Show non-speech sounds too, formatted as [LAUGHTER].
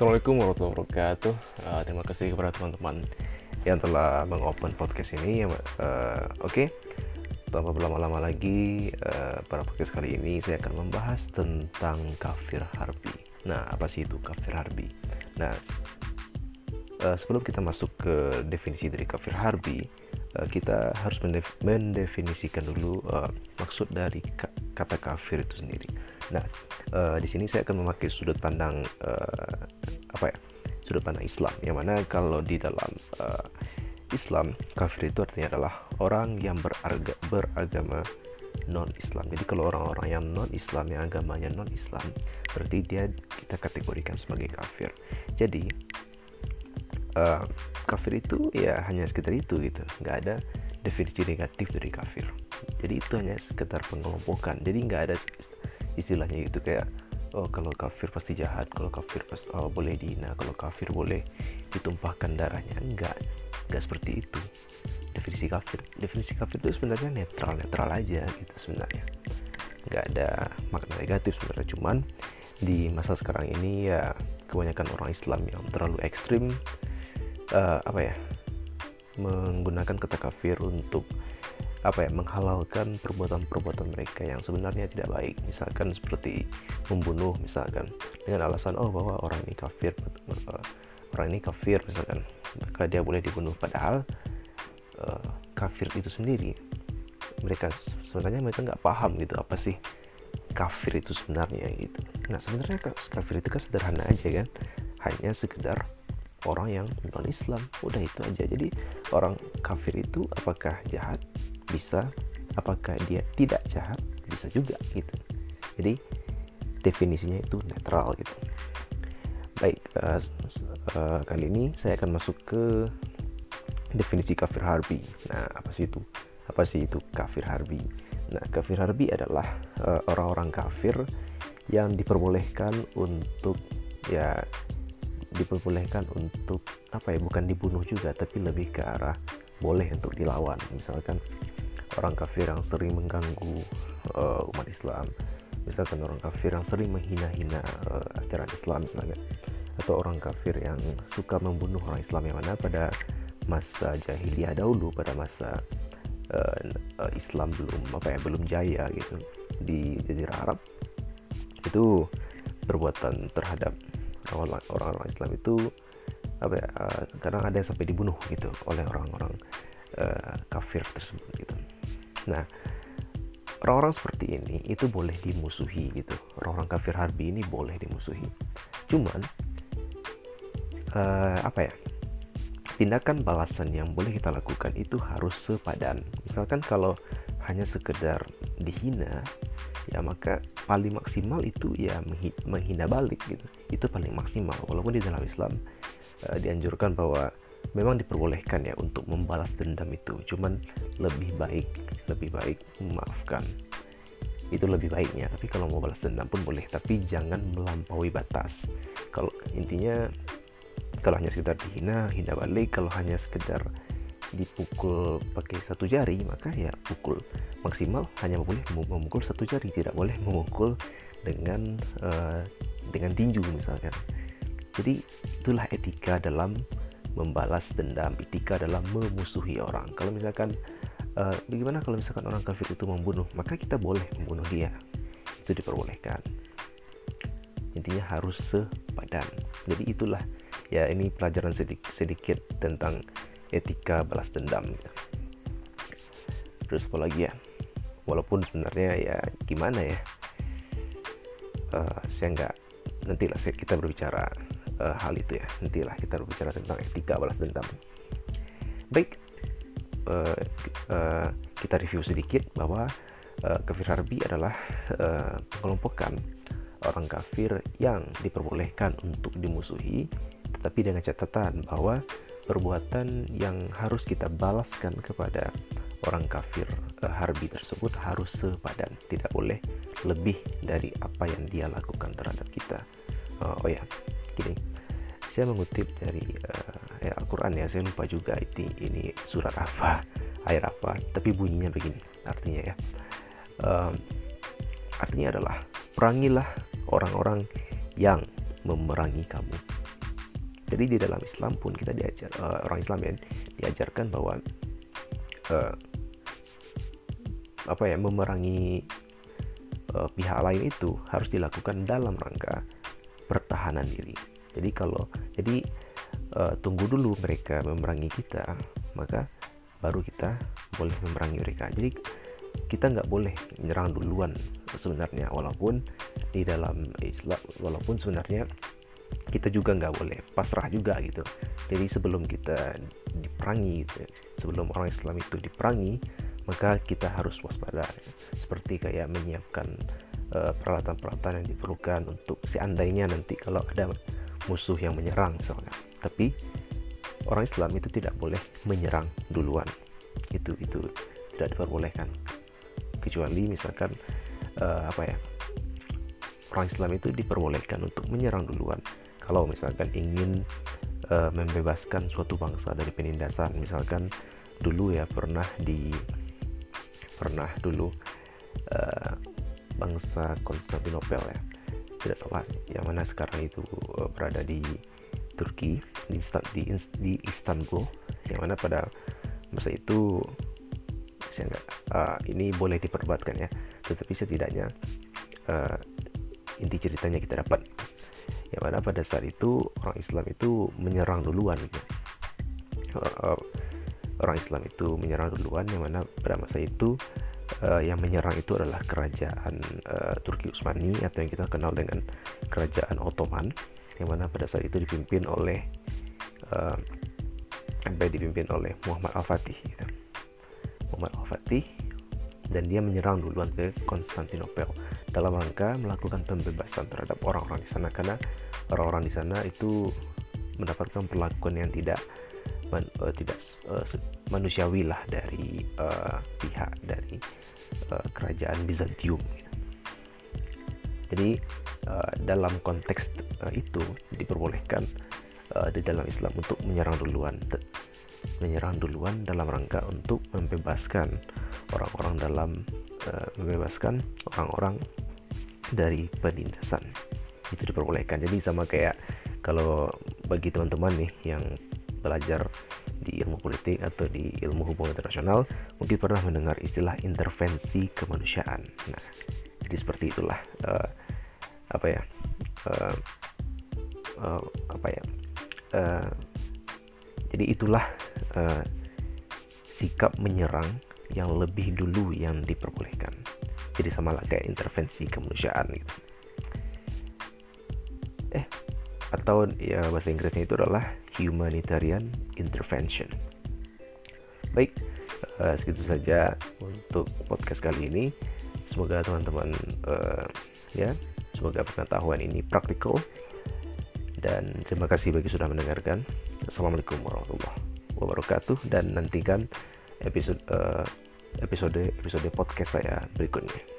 Assalamualaikum warahmatullahi wabarakatuh. Uh, terima kasih kepada teman-teman yang telah mengopen podcast ini. Uh, Oke, okay. tanpa berlama-lama lagi, uh, pada podcast kali ini saya akan membahas tentang kafir harbi. Nah, apa sih itu kafir harbi? Nah, uh, sebelum kita masuk ke definisi dari kafir harbi, uh, kita harus mendef mendefinisikan dulu uh, maksud dari ka kata kafir itu sendiri. Nah, uh, di sini saya akan memakai sudut pandang uh, apa ya? Sudut pandang Islam. Yang mana kalau di dalam uh, Islam kafir itu artinya adalah orang yang berarga, beragama non-Islam. Jadi kalau orang-orang yang non-Islam yang agamanya non-Islam, berarti dia kita kategorikan sebagai kafir. Jadi uh, kafir itu ya hanya sekitar itu gitu, nggak ada definisi negatif dari kafir. Jadi itu hanya sekedar pengelompokan. Jadi nggak ada istilahnya gitu kayak oh kalau kafir pasti jahat kalau kafir pasti oh, boleh dihina kalau kafir boleh ditumpahkan darahnya. Enggak enggak seperti itu. Definisi kafir definisi kafir itu sebenarnya netral netral aja gitu sebenarnya. Nggak ada makna negatif sebenarnya cuman di masa sekarang ini ya kebanyakan orang Islam yang terlalu ekstrim uh, apa ya menggunakan kata kafir untuk apa ya menghalalkan perbuatan-perbuatan mereka yang sebenarnya tidak baik. Misalkan seperti membunuh misalkan dengan alasan oh bahwa orang ini kafir. Uh, orang ini kafir misalkan. Maka dia boleh dibunuh. Padahal uh, kafir itu sendiri mereka sebenarnya mereka nggak paham gitu apa sih kafir itu sebenarnya gitu. Nah sebenarnya kafir itu kan sederhana aja kan. Hanya sekedar orang yang non Islam udah itu aja. Jadi orang kafir itu apakah jahat? Bisa. Apakah dia tidak jahat? Bisa juga gitu. Jadi definisinya itu netral gitu. Baik uh, uh, kali ini saya akan masuk ke definisi kafir harbi. Nah apa sih itu? Apa sih itu kafir harbi? Nah kafir harbi adalah uh, orang-orang kafir yang diperbolehkan untuk ya diperbolehkan untuk apa ya bukan dibunuh juga tapi lebih ke arah boleh untuk dilawan. Misalkan orang kafir yang sering mengganggu uh, umat Islam. Misalkan orang kafir yang sering menghina-hina uh, ajaran Islam misalnya atau orang kafir yang suka membunuh orang Islam yang mana pada masa jahiliyah dahulu pada masa uh, Islam belum apa ya belum jaya gitu di Jazirah Arab itu perbuatan terhadap orang-orang Islam itu apa ya uh, kadang ada yang sampai dibunuh gitu oleh orang-orang uh, kafir tersebut gitu Nah, orang-orang seperti ini itu boleh dimusuhi gitu. Orang-orang kafir harbi ini boleh dimusuhi. Cuman uh, apa ya? Tindakan balasan yang boleh kita lakukan itu harus sepadan. Misalkan kalau hanya sekedar dihina, ya maka paling maksimal itu ya menghina balik gitu. Itu paling maksimal. Walaupun di dalam Islam uh, dianjurkan bahwa memang diperbolehkan ya untuk membalas dendam itu. Cuman lebih baik lebih baik memaafkan. Itu lebih baiknya. Tapi kalau mau balas dendam pun boleh. Tapi jangan melampaui batas. Kalau intinya kalau hanya sekedar dihina hina balik. Kalau hanya sekedar dipukul pakai satu jari maka ya pukul maksimal hanya boleh memukul satu jari. Tidak boleh memukul dengan uh, dengan tinju misalkan. Jadi itulah etika dalam membalas dendam etika adalah memusuhi orang. Kalau misalkan uh, bagaimana kalau misalkan orang kafir itu membunuh maka kita boleh membunuh dia. Itu diperbolehkan. Intinya harus sepadan. Jadi itulah ya ini pelajaran sedikit, sedikit tentang etika balas dendam gitu. terus apa lagi ya? Walaupun sebenarnya ya gimana ya? Uh, saya nggak nantilah kita berbicara uh, hal itu ya. Nantilah kita berbicara tentang etika balas dendam. Baik uh, uh, kita review sedikit bahwa uh, kafir harbi adalah uh, pengelompokan orang kafir yang diperbolehkan untuk dimusuhi tetapi dengan catatan bahwa perbuatan yang harus kita balaskan kepada orang kafir uh, harbi tersebut harus sepadan. Tidak boleh lebih dari apa yang dia lakukan terhadap kita. Uh, oh ya gini. Saya mengutip dari uh, ya, Al-Quran ya. Saya lupa juga ini, ini surat apa [LAUGHS] ayat apa. Tapi bunyinya begini artinya ya. Um, artinya adalah perangilah orang-orang yang memerangi kamu jadi di dalam Islam pun kita diajar uh, orang Islam ya diajarkan bahwa uh, apa ya memerangi uh, pihak lain itu harus dilakukan dalam rangka pertahanan diri. Jadi kalau jadi uh, tunggu dulu mereka memerangi kita, maka baru kita boleh memerangi mereka. Jadi kita nggak boleh menyerang duluan sebenarnya, walaupun di dalam Islam, walaupun sebenarnya kita juga nggak boleh pasrah juga gitu. Jadi sebelum kita diperangi, gitu, sebelum orang Islam itu diperangi, maka kita harus waspada. Seperti kayak menyiapkan eh, peralatan-peralatan uh, yang diperlukan untuk seandainya nanti kalau ada musuh yang menyerang misalnya. Tapi orang Islam itu tidak boleh menyerang duluan. Itu itu tidak diperbolehkan. Kecuali misalkan uh, apa ya orang Islam itu diperbolehkan untuk menyerang duluan kalau misalkan ingin uh, membebaskan suatu bangsa dari penindasan misalkan dulu ya pernah di pernah dulu uh, bangsa Konstantinopel ya. Tidak salah yang mana sekarang itu uh, berada di Turki di, di, di Istanbul. Yang mana pada masa itu saya enggak uh, ini boleh diperdebatkan ya tetapi setidaknya uh, inti ceritanya kita dapat yang mana pada saat itu orang Islam itu menyerang duluan gitu. uh, orang Islam itu menyerang duluan yang mana pada masa itu uh, yang menyerang itu adalah kerajaan uh, Turki Utsmani atau yang kita kenal dengan kerajaan Ottoman yang mana pada saat itu dipimpin oleh uh, dipimpin oleh Muhammad Al-Fatih gitu. Muhammad Al-Fatih dan dia menyerang duluan ke Konstantinopel dalam rangka melakukan pembebasan terhadap orang-orang di sana karena orang-orang di sana itu mendapatkan perlakuan yang tidak man, uh, tidak uh, manusiawi lah dari uh, pihak dari uh, kerajaan Bizantium. Jadi uh, dalam konteks uh, itu diperbolehkan uh, di dalam Islam untuk menyerang duluan, menyerang duluan dalam rangka untuk membebaskan orang-orang dalam uh, membebaskan orang-orang dari penindasan itu diperbolehkan. Jadi sama kayak kalau bagi teman-teman nih yang belajar di ilmu politik atau di ilmu hubungan internasional mungkin pernah mendengar istilah intervensi kemanusiaan. Nah, jadi seperti itulah uh, apa ya uh, uh, apa ya uh, jadi itulah uh, sikap menyerang yang lebih dulu yang diperbolehkan. Jadi sama lah kayak intervensi kemanusiaan gitu. Eh, atau ya bahasa Inggrisnya itu adalah humanitarian intervention. Baik, uh, segitu saja untuk podcast kali ini. Semoga teman-teman uh, ya, semoga pengetahuan ini praktikal. Dan terima kasih bagi sudah mendengarkan. Assalamualaikum warahmatullahi wabarakatuh dan nantikan episode uh, episode episode podcast saya berikutnya.